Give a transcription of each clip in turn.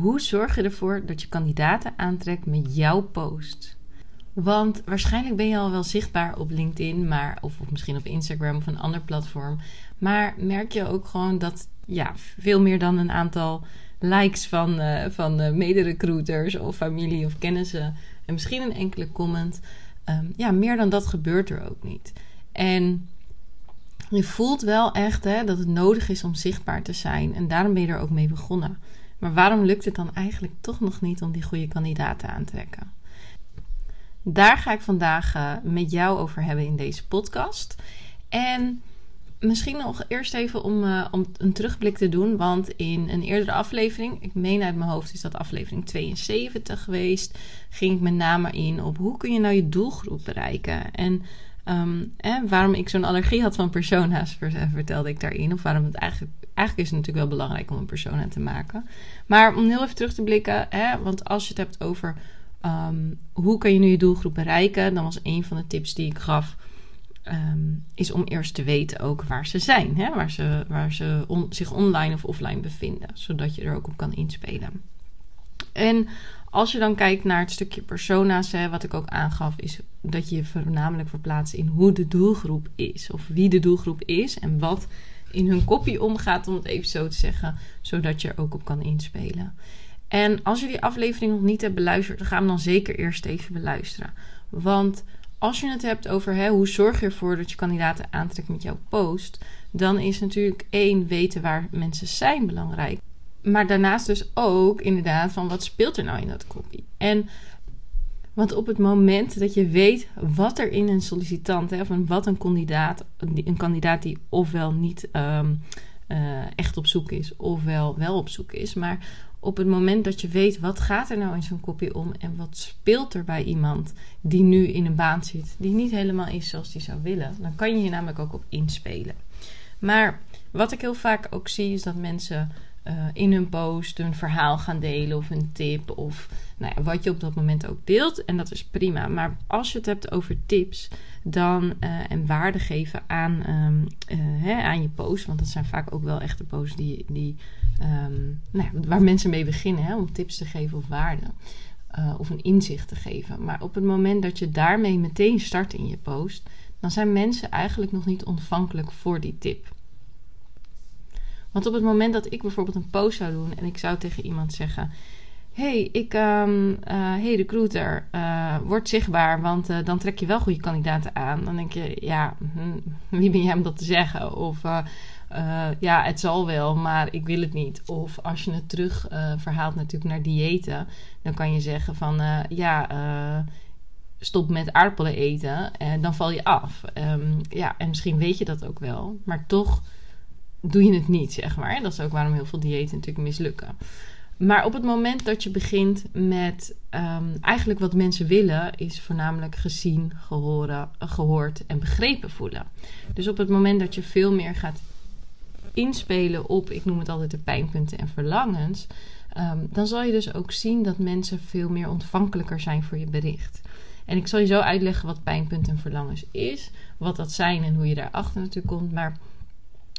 Hoe zorg je ervoor dat je kandidaten aantrekt met jouw post? Want waarschijnlijk ben je al wel zichtbaar op LinkedIn, maar, of, misschien op Instagram of een ander platform. Maar merk je ook gewoon dat ja, veel meer dan een aantal likes van, uh, van uh, mederecruiters of familie of kennissen en misschien een enkele comment. Um, ja, meer dan dat gebeurt er ook niet. En je voelt wel echt hè, dat het nodig is om zichtbaar te zijn. En daarom ben je er ook mee begonnen. Maar waarom lukt het dan eigenlijk toch nog niet om die goede kandidaten aan te trekken? Daar ga ik vandaag uh, met jou over hebben in deze podcast. En misschien nog eerst even om, uh, om een terugblik te doen. Want in een eerdere aflevering, ik meen uit mijn hoofd is dat aflevering 72 geweest, ging ik met name in op hoe kun je nou je doelgroep bereiken. En um, waarom ik zo'n allergie had van persona's, vertelde ik daarin. Of waarom het eigenlijk, eigenlijk is het natuurlijk wel belangrijk om een persona te maken. Maar om heel even terug te blikken, hè, want als je het hebt over um, hoe kan je nu je doelgroep bereiken, dan was een van de tips die ik gaf. Um, is om eerst te weten ook waar ze zijn, hè? waar ze, waar ze zich online of offline bevinden, zodat je er ook op kan inspelen. En als je dan kijkt naar het stukje persona's, hè, wat ik ook aangaf, is dat je je voornamelijk verplaatst in hoe de doelgroep is. Of wie de doelgroep is en wat in hun kopie omgaat, om het even zo te zeggen, zodat je er ook op kan inspelen. En als je die aflevering nog niet hebt beluisterd, ga hem dan zeker eerst even beluisteren. Want als je het hebt over hè, hoe zorg je ervoor dat je kandidaten aantrekt met jouw post, dan is natuurlijk één weten waar mensen zijn belangrijk. Maar daarnaast dus ook inderdaad van wat speelt er nou in dat kopie. En want op het moment dat je weet wat er in een sollicitant, hè, of wat een kandidaat, een kandidaat die ofwel niet um, uh, echt op zoek is, ofwel wel op zoek is, maar op het moment dat je weet wat gaat er nou in zo'n kopie om en wat speelt er bij iemand die nu in een baan zit, die niet helemaal is zoals die zou willen, dan kan je hier namelijk ook op inspelen. Maar wat ik heel vaak ook zie is dat mensen uh, in hun post een verhaal gaan delen of een tip of nou ja, wat je op dat moment ook deelt. En dat is prima. Maar als je het hebt over tips dan, uh, en waarde geven aan, um, uh, hè, aan je post, want dat zijn vaak ook wel echte posts die, die, um, nou ja, waar mensen mee beginnen hè, om tips te geven of waarde. of een inzicht te geven. Maar op het moment dat je daarmee meteen start in je post, dan zijn mensen eigenlijk nog niet ontvankelijk voor die tip. Want op het moment dat ik bijvoorbeeld een post zou doen en ik zou tegen iemand zeggen: hey, ik, um, uh, hey recruiter, uh, word zichtbaar, want uh, dan trek je wel goede kandidaten aan. Dan denk je, ja, hm, wie ben jij om dat te zeggen? Of ja, het zal wel, maar ik wil het niet. Of als je het terug verhaalt natuurlijk naar diëten, dan kan je zeggen van, ja, stop met aardappelen eten, en dan val je af. Um, ja, en misschien weet je dat ook wel, maar toch doe je het niet, zeg maar. Dat is ook waarom heel veel diëten natuurlijk mislukken. Maar op het moment dat je begint met um, eigenlijk wat mensen willen, is voornamelijk gezien, gehoren, gehoord en begrepen voelen. Dus op het moment dat je veel meer gaat inspelen op, ik noem het altijd de pijnpunten en verlangens, um, dan zal je dus ook zien dat mensen veel meer ontvankelijker zijn voor je bericht. En ik zal je zo uitleggen wat pijnpunten en verlangens is, wat dat zijn en hoe je daarachter natuurlijk komt. Maar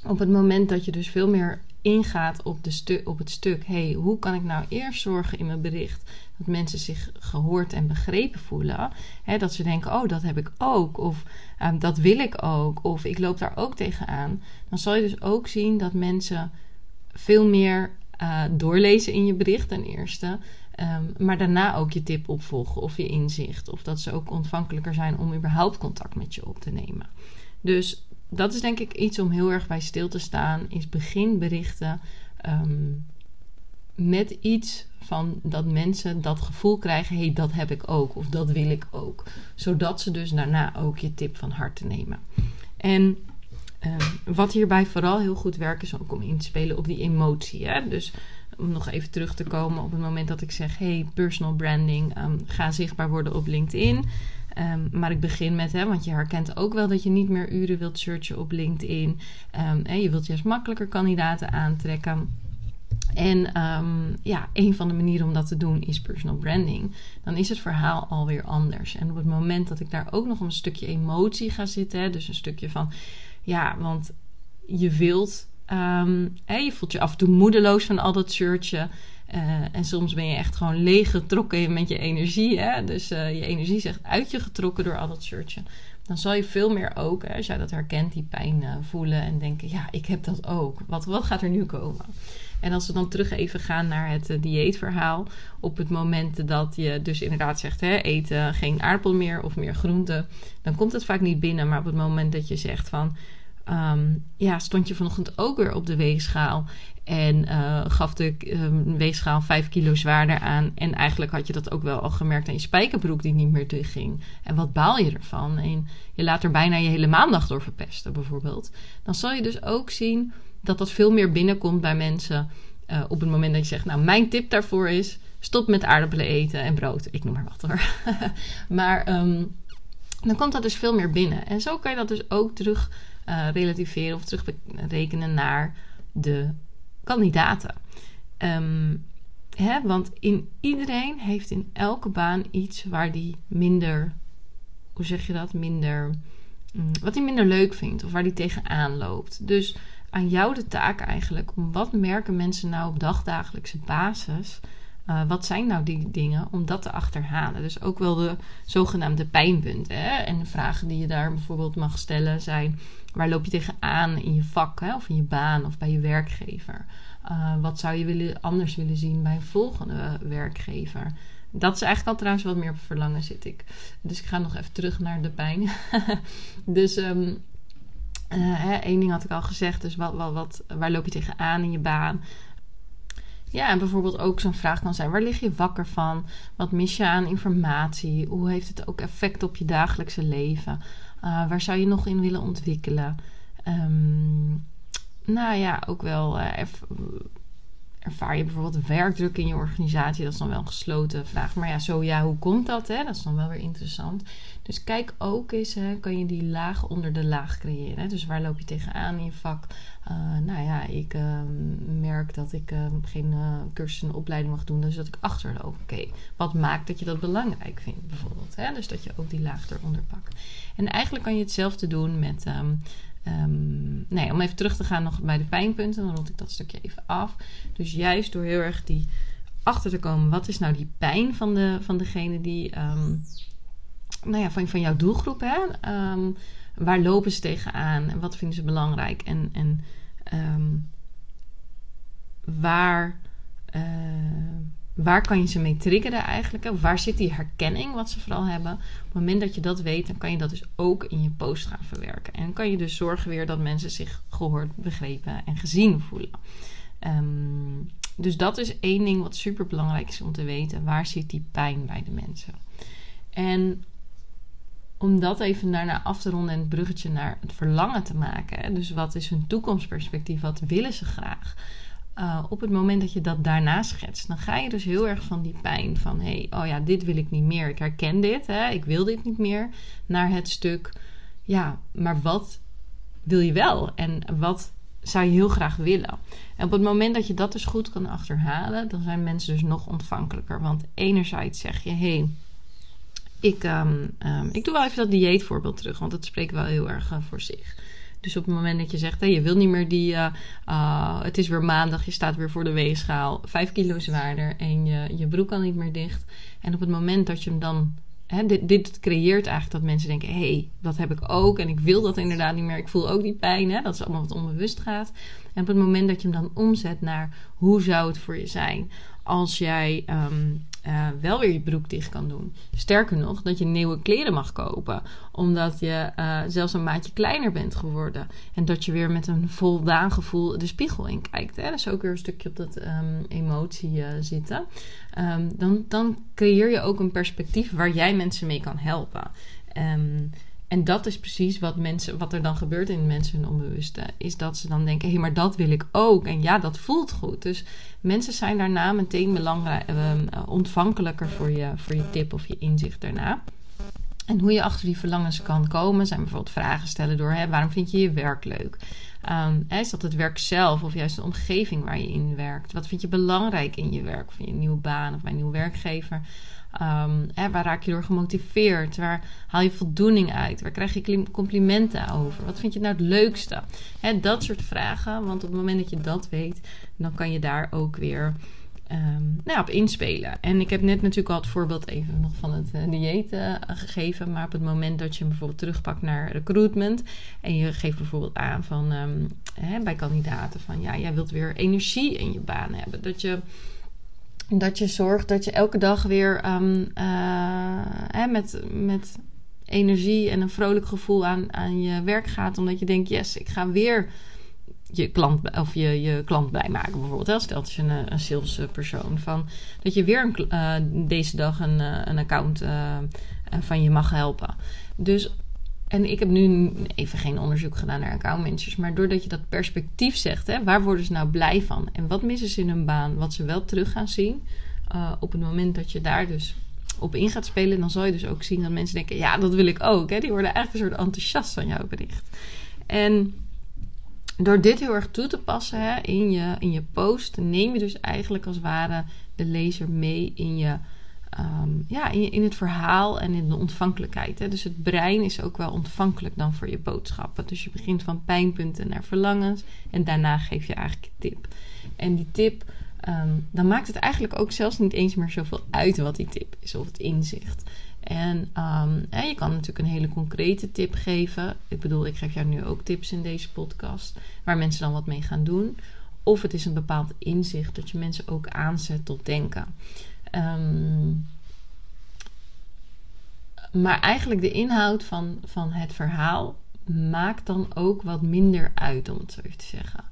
op het moment dat je dus veel meer ingaat op, de op het stuk, hey, hoe kan ik nou eerst zorgen in mijn bericht dat mensen zich gehoord en begrepen voelen? Hè, dat ze denken, oh, dat heb ik ook, of um, dat wil ik ook, of ik loop daar ook tegenaan. Dan zal je dus ook zien dat mensen veel meer uh, doorlezen in je bericht ten eerste. Um, maar daarna ook je tip opvolgen of je inzicht. Of dat ze ook ontvankelijker zijn om überhaupt contact met je op te nemen. Dus dat is denk ik iets om heel erg bij stil te staan. Is begin berichten um, met iets van dat mensen dat gevoel krijgen: hé, hey, dat heb ik ook. Of dat wil ik ook. Zodat ze dus daarna ook je tip van harte nemen. En um, wat hierbij vooral heel goed werkt, is ook om in te spelen op die emotie. Hè? Dus om nog even terug te komen op het moment dat ik zeg: hey, personal branding, ehm, ga zichtbaar worden op LinkedIn. Ehm, maar ik begin met, hè, want je herkent ook wel dat je niet meer uren wilt searchen op LinkedIn. En je wilt juist makkelijker kandidaten aantrekken. En ja, een van de manieren om dat te doen is personal branding. Dan is het verhaal alweer anders. En op het moment dat ik daar ook nog een stukje emotie ga zitten, hè, dus een stukje van, ja, want je wilt Um, je voelt je af en toe moedeloos van al dat searchen. Uh, en soms ben je echt gewoon leeggetrokken met je energie. Hè? Dus uh, je energie is echt uit je getrokken door al dat searchen. Dan zal je veel meer ook, hè, als jij dat herkent, die pijn uh, voelen en denken: ja, ik heb dat ook. Wat, wat gaat er nu komen? En als we dan terug even gaan naar het dieetverhaal. Op het moment dat je dus inderdaad zegt: hè, eten geen aardappel meer of meer groenten. Dan komt het vaak niet binnen. Maar op het moment dat je zegt van Ehm, ja, stond je vanochtend ook weer op de weegschaal. En uh, gaf de um, weegschaal 5 kilo zwaarder aan. En eigenlijk had je dat ook wel al gemerkt aan je spijkerbroek die niet meer ging. En wat baal je ervan? En je laat er bijna je hele maandag door verpesten, bijvoorbeeld. Dan zal je dus ook zien dat dat veel meer binnenkomt bij mensen. Uh, op het moment dat je zegt, nou, mijn tip daarvoor is: stop met aardappelen eten en brood. Ik noem maar wat hoor. maar um, dan komt dat dus veel meer binnen. En zo kan je dat dus ook terug uh, relativeren of terugrekenen naar de kandidaten. Ehm, hè, want in iedereen heeft in elke baan iets waar die minder, hoe zeg je dat, minder, mm, wat hij minder leuk vindt of waar hij tegenaan loopt. Dus aan jou de taak eigenlijk wat merken mensen nou op dagdagelijkse basis uh, wat zijn nou die dingen om dat te achterhalen? Dus ook wel de zogenaamde pijnpunten. Hè? En de vragen die je daar bijvoorbeeld mag stellen zijn: waar loop je tegenaan in je vak hè? of in je baan of bij je werkgever? Uh, wat zou je willen, anders willen zien bij een volgende werkgever? Dat is eigenlijk al trouwens wat meer op verlangen zit ik. Dus ik ga nog even terug naar de pijn. dus um, uh, één ding had ik al gezegd. Dus wat, wat, wat, waar loop je tegenaan in je baan? Ja, en bijvoorbeeld ook zo'n vraag kan zijn: waar lig je wakker van? Wat mis je aan informatie? Hoe heeft het ook effect op je dagelijkse leven? Uh, waar zou je nog in willen ontwikkelen? Um, nou ja, ook wel uh, ervaar je bijvoorbeeld werkdruk in je organisatie? Dat is dan wel een gesloten vraag. Maar ja, zo ja, hoe komt dat? Hè? Dat is dan wel weer interessant. Dus kijk ook eens, hè, kan je die laag onder de laag creëren? Hè? Dus waar loop je tegenaan in je vak? Uh, nou ja, ik uh, merk dat ik uh, geen cursus en opleiding mag doen, dus dat ik achterloop. Oké, wat maakt dat je dat belangrijk vindt bijvoorbeeld? Hè? Dus dat je ook die laag eronder pakt. En eigenlijk kan je hetzelfde doen met... Um, Um, nee, om even terug te gaan nog bij de pijnpunten, dan rond ik dat stukje even af. Dus juist door heel erg die achter te komen, wat is nou die pijn van, de, van degene die, um, nou ja, van, van jouw doelgroep, hè? Um, waar lopen ze tegenaan en wat vinden ze belangrijk en, en waar. Uh, waar kan je ze mee triggeren eigenlijk? Waar zit die herkenning, wat ze vooral hebben? Op het moment dat je dat weet, dan kan je dat dus ook in je post gaan verwerken. En kan je dus zorgen weer dat mensen zich gehoord, begrepen en gezien voelen. Um, dus dat is één ding wat super belangrijk is om te weten. Waar zit die pijn bij de mensen? En om dat even daarna af te ronden en het bruggetje naar het verlangen te maken. Dus wat is hun toekomstperspectief? Wat willen ze graag? Uh, op het moment dat je dat daarna schetst, dan ga je dus heel erg van die pijn van hé, hey, oh ja, dit wil ik niet meer. Ik herken dit, hè, ik wil dit niet meer. Naar het stuk, ja, maar wat wil je wel? En wat zou je heel graag willen? En op het moment dat je dat dus goed kan achterhalen, dan zijn mensen dus nog ontvankelijker. Want enerzijds zeg je, hé, hey, ik, um, um, ik doe wel even dat dieetvoorbeeld terug, want dat spreekt wel heel erg uh, voor zich. Dus op het moment dat je zegt, hey, je wil niet meer die, uh, uh, het is weer maandag, je staat weer voor de weegschaal, 5 kilo zwaarder en je, je broek kan niet meer dicht. En op het moment dat je hem dan, dit, dit creëert eigenlijk dat mensen denken, hé, hey, dat heb ik ook en ik wil dat inderdaad niet meer. Ik voel ook die pijn, hè, dat is allemaal wat onbewust gaat. En op het moment dat je hem dan omzet naar, hoe zou het voor je zijn als jij... Um, uh, wel weer je broek dicht kan doen. Sterker nog, dat je nieuwe kleren mag kopen. Omdat je uh, zelfs een maatje kleiner bent geworden. En dat je weer met een voldaan gevoel de spiegel in kijkt. Hè? Dus ook weer een stukje op dat um, emotie uh, zitten. Um, dan, dan creëer je ook een perspectief waar jij mensen mee kan helpen. En dat is precies wat, mensen, wat er dan gebeurt in mensen hun onbewuste. Is dat ze dan denken, hé, hey, maar dat wil ik ook. En ja, dat voelt goed. Dus mensen zijn daarna meteen belangrijk, uh, ontvankelijker voor je, voor je tip of je inzicht daarna. En hoe je achter die verlangens kan komen, zijn bijvoorbeeld vragen stellen door: hè, waarom vind je je werk leuk? Um, is dat het werk zelf of juist de omgeving waar je in werkt? Wat vind je belangrijk in je werk? Of je nieuwe baan of bij een nieuwe werkgever? Hè, waar raak je door gemotiveerd? Waar haal je voldoening uit? Waar krijg je complimenten over? Wat vind je nou het leukste? Hè, dat soort vragen. Want op het moment dat je dat weet, dan kan je daar ook weer um, nou op inspelen. En ik heb net natuurlijk al het voorbeeld even nog van het uh, dieet uh, gegeven. Maar op het moment dat je bijvoorbeeld terugpakt naar recruitment. En je geeft bijvoorbeeld aan van um, hè, bij kandidaten van ja, jij wilt weer energie in je baan hebben. Dat je dat je zorgt dat je elke dag weer um, uh, met, met energie en een vrolijk gevoel aan, aan je werk gaat. Omdat je denkt, yes, ik ga weer je klant, of je, je klant bijmaken. Bijvoorbeeld, stel dat je een, een salespersoon van dat je weer een, uh, deze dag een, een account van je mag helpen. Dus en ik heb nu even geen onderzoek gedaan naar accountmanagers. Maar doordat je dat perspectief zegt, hè, waar worden ze nou blij van? En wat missen ze in hun baan? Wat ze wel terug gaan zien. Uh, op het moment dat je daar dus op in gaat spelen, dan zal je dus ook zien dat mensen denken: ja, dat wil ik ook. Hè? Die worden eigenlijk een soort enthousiast van jouw bericht. En door dit heel erg toe te passen hè, in, je, in je post, neem je dus eigenlijk als het ware de lezer mee in je um, ja, in, in, het verhaal en in de ontvankelijkheid. Hè. Dus het brein is ook wel ontvankelijk dan voor je boodschappen. Dus je begint van pijnpunten naar verlangens en daarna geef je eigenlijk je tip. En die tip, um, dan maakt het eigenlijk ook zelfs niet eens meer zoveel uit wat die tip is of het inzicht. En hè, je kan natuurlijk een hele concrete tip geven. Ik bedoel, ik geef jou nu ook tips in deze podcast, waar mensen dan wat mee gaan doen. Of het is een bepaald inzicht dat je mensen ook aanzet tot denken. Um, maar eigenlijk de inhoud van, van het verhaal maakt dan ook wat minder uit, om het zo even te zeggen.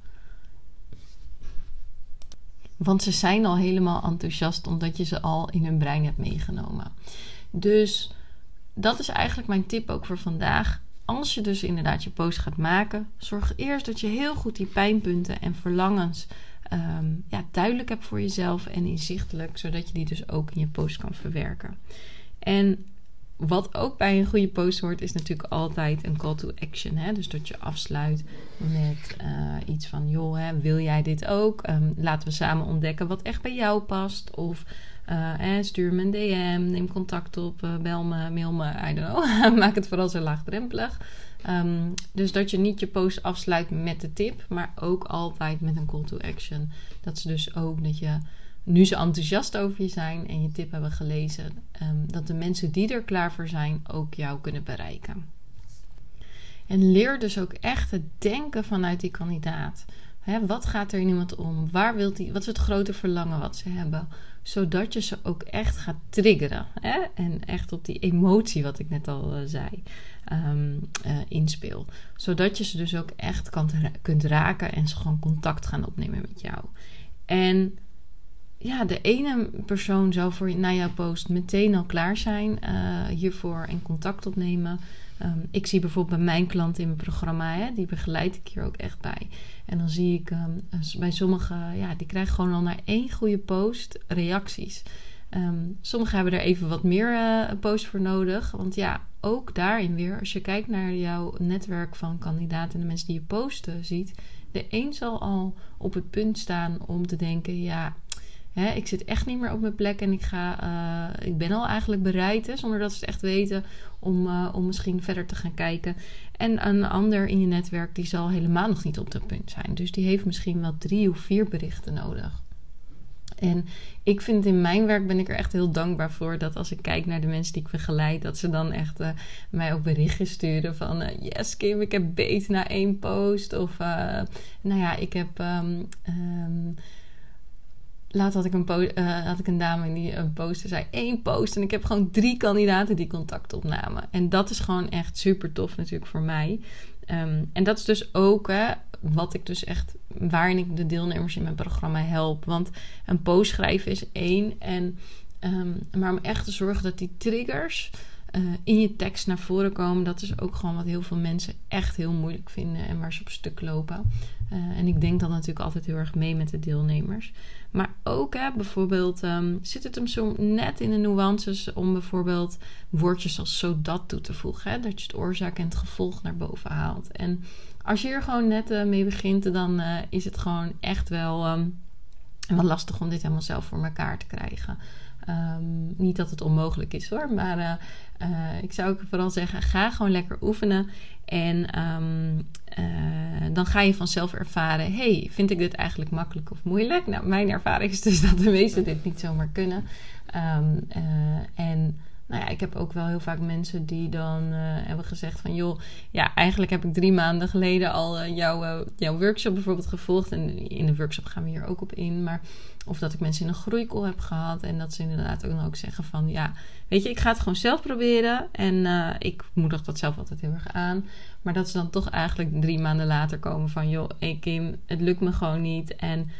Want ze zijn al helemaal enthousiast omdat je ze al in hun brein hebt meegenomen. Dus dat is eigenlijk mijn tip ook voor vandaag. Als je dus inderdaad je post gaat maken, zorg eerst dat je heel goed die pijnpunten en verlangens um, ja, duidelijk hebt voor jezelf en inzichtelijk, zodat je die dus ook in je post kan verwerken. En wat ook bij een goede post hoort, is natuurlijk altijd een call to action. Hè? Dus dat je afsluit met uh, iets van: joh, hè, wil jij dit ook? Um, laten we samen ontdekken wat echt bij jou past. Of eh, stuur me een DM, neem contact op, uh, bel me, mail me, I don't know. Maak het vooral zo laagdrempelig. Um, dus dat je niet je post afsluit met de tip, maar ook altijd met een call to action. Dat ze dus ook dat je, nu ze enthousiast over je zijn en je tip hebben gelezen, um, dat de mensen die er klaar voor zijn ook jou kunnen bereiken. En leer dus ook echt het denken vanuit die kandidaat. Wat gaat er in iemand om? Waar wilt die, wat is het grote verlangen wat ze hebben? Zodat je ze ook echt gaat triggeren. Hè? En echt op die emotie, wat ik net al uh, zei, um, inspeel. Zodat je ze dus ook echt kan, kunt raken en ze gewoon contact gaan opnemen met jou. En ja, de ene persoon zou voor na jouw post meteen al klaar zijn uh, hiervoor en contact opnemen. Um, ik zie bijvoorbeeld bij mijn klanten in mijn programma, hè, die begeleid ik hier ook echt bij. En dan zie ik um, bij sommigen, ja, die krijgen gewoon al naar één goede post reacties. Um, sommigen hebben er even wat meer uh, post voor nodig. Want ja, ook daarin weer, als je kijkt naar jouw netwerk van kandidaten en de mensen die je posten ziet, de een zal al op het punt staan om te denken: ja, ik zit echt niet meer op mijn plek en ik, ga, uh, ik ben al eigenlijk bereid, hè, zonder dat ze het echt weten, om, uh, om misschien verder te gaan kijken. En een ander in je netwerk die zal helemaal nog niet op dat punt zijn. Dus die heeft misschien wel drie of vier berichten nodig. En ik vind in mijn werk ben ik er echt heel dankbaar voor dat als ik kijk naar de mensen die ik begeleid, dat ze dan echt uh, mij ook berichten sturen van yes Kim, ik heb beet na één post. Of nou ja, ik heb um, um, laat had ik een, uh, had ik een dame die een poster zei één post en ik heb gewoon drie kandidaten die contact opnamen. En dat is gewoon echt super tof natuurlijk voor mij. Um, en dat is dus ook hè, wat ik dus echt, waarin ik de deelnemers in mijn programma help. Want een post schrijven is één. En, um, maar om echt te zorgen dat die triggers in je tekst naar voren komen. Dat is ook gewoon wat heel veel mensen echt heel moeilijk vinden en waar ze op stuk lopen. Uh, en ik denk dan natuurlijk altijd heel erg mee met de deelnemers. Maar ook hè, bijvoorbeeld um, zit het hem zo net in de nuances om bijvoorbeeld woordjes als zodat toe te voegen. Hè? Dat je het oorzaak en het gevolg naar boven haalt. En als je hier gewoon net uh, mee begint, dan is het gewoon echt wel um, wat lastig om dit helemaal zelf voor elkaar te krijgen. Um, niet dat het onmogelijk is hoor, maar uh, ik zou ook vooral zeggen: ga gewoon lekker oefenen. En um, uh, dan ga je vanzelf ervaren: hey, vind ik dit eigenlijk makkelijk of moeilijk? Nou, mijn ervaring is dus dat de meesten dit niet zomaar kunnen. Uh, en nou ja, ik heb ook wel heel vaak mensen die dan uh, hebben gezegd van... joh, ja, eigenlijk heb ik drie maanden geleden al uh, jouw, uh, jouw workshop bijvoorbeeld gevolgd. En in de workshop gaan we hier ook op in. Maar of dat ik mensen in een groeicall heb gehad. En dat ze inderdaad ook dan ook zeggen van... ja, weet je, ik ga het gewoon zelf proberen. En ik moedig dat zelf altijd heel erg aan. Maar dat ze dan toch eigenlijk drie maanden later komen van... joh, hey Kim, het lukt me gewoon niet. En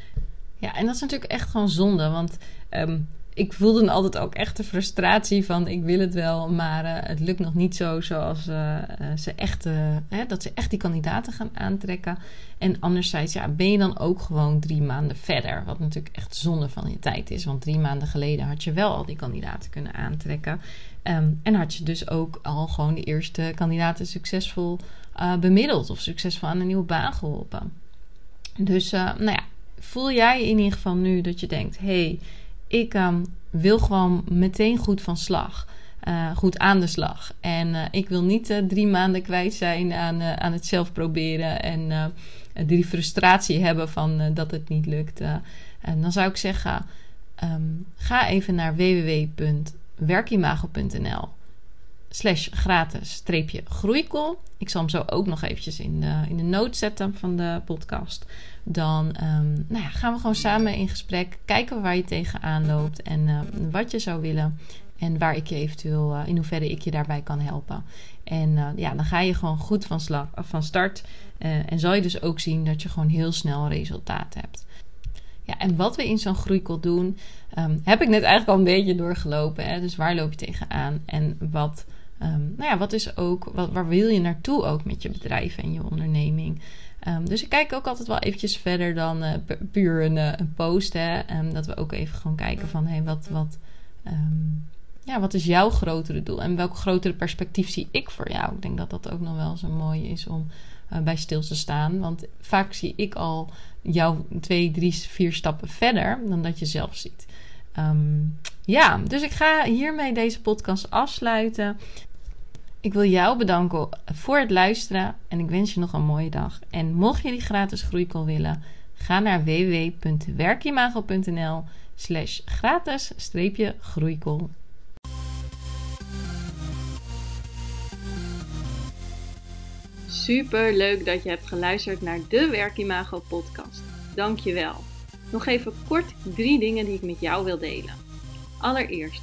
ja, en dat is natuurlijk echt gewoon zonde. Want... Um, ik voelde altijd ook echt de frustratie van ik wil het wel, maar uh, het lukt nog niet zo zoals uh, ze echt, hè, dat ze echt die kandidaten gaan aantrekken. En anderzijds, ja, ben je dan ook gewoon drie maanden verder, wat natuurlijk echt zonde van je tijd is. Want drie maanden geleden had je wel al die kandidaten kunnen aantrekken. Um, en had je dus ook al gewoon de eerste kandidaten succesvol bemiddeld of succesvol aan een nieuwe baan geholpen. Dus, nou ja, voel jij in ieder geval nu dat je denkt, hey, ik um, wil gewoon meteen goed van slag. Uh, goed aan de slag. En uh, ik wil niet uh, drie maanden kwijt zijn aan, aan het zelf proberen. En die frustratie hebben van dat het niet lukt. en dan zou ik zeggen: um, ga even naar www.werkimago.nl slash gratis streepje groeikol. Ik zal hem zo ook nog eventjes in de, in de notes zetten van de podcast. Dan um, nou ja, gaan we gewoon samen in gesprek. Kijken waar je tegenaan loopt en uh, wat je zou willen. En waar ik je eventueel, uh, in hoeverre ik je daarbij kan helpen. En ja, dan ga je gewoon goed van, slag, van start. en zal je dus ook zien dat je gewoon heel snel resultaat hebt. Ja, en wat we in zo'n groeikol doen, um, heb ik net eigenlijk al een beetje doorgelopen. Hè? Dus waar loop je tegenaan en wat Um, nou ja, wat is ook, wat, waar wil je naartoe ook met je bedrijf en je onderneming? Um, dus ik kijk ook altijd wel eventjes verder dan uh, puur een, uh, een post. Hè? Um, dat we ook even gewoon kijken van, hé, hey, wat, wat, ja, wat is jouw grotere doel? En welk grotere perspectief zie ik voor jou? Ik denk dat dat ook nog wel zo mooi is om uh, bij stil te staan. Want vaak zie ik al jou twee, drie, vier stappen verder dan dat je zelf ziet. Ja, dus ik ga hiermee deze podcast afsluiten. Ik wil jou bedanken voor het luisteren en ik wens je nog een mooie dag. En mocht je die gratis groeicall willen, ga naar www.werkimago.nl slash gratis groeicall. Super leuk dat je hebt geluisterd naar de Werkimago podcast. Dank je wel. Nog even kort drie dingen die ik met jou wil delen. Allereerst,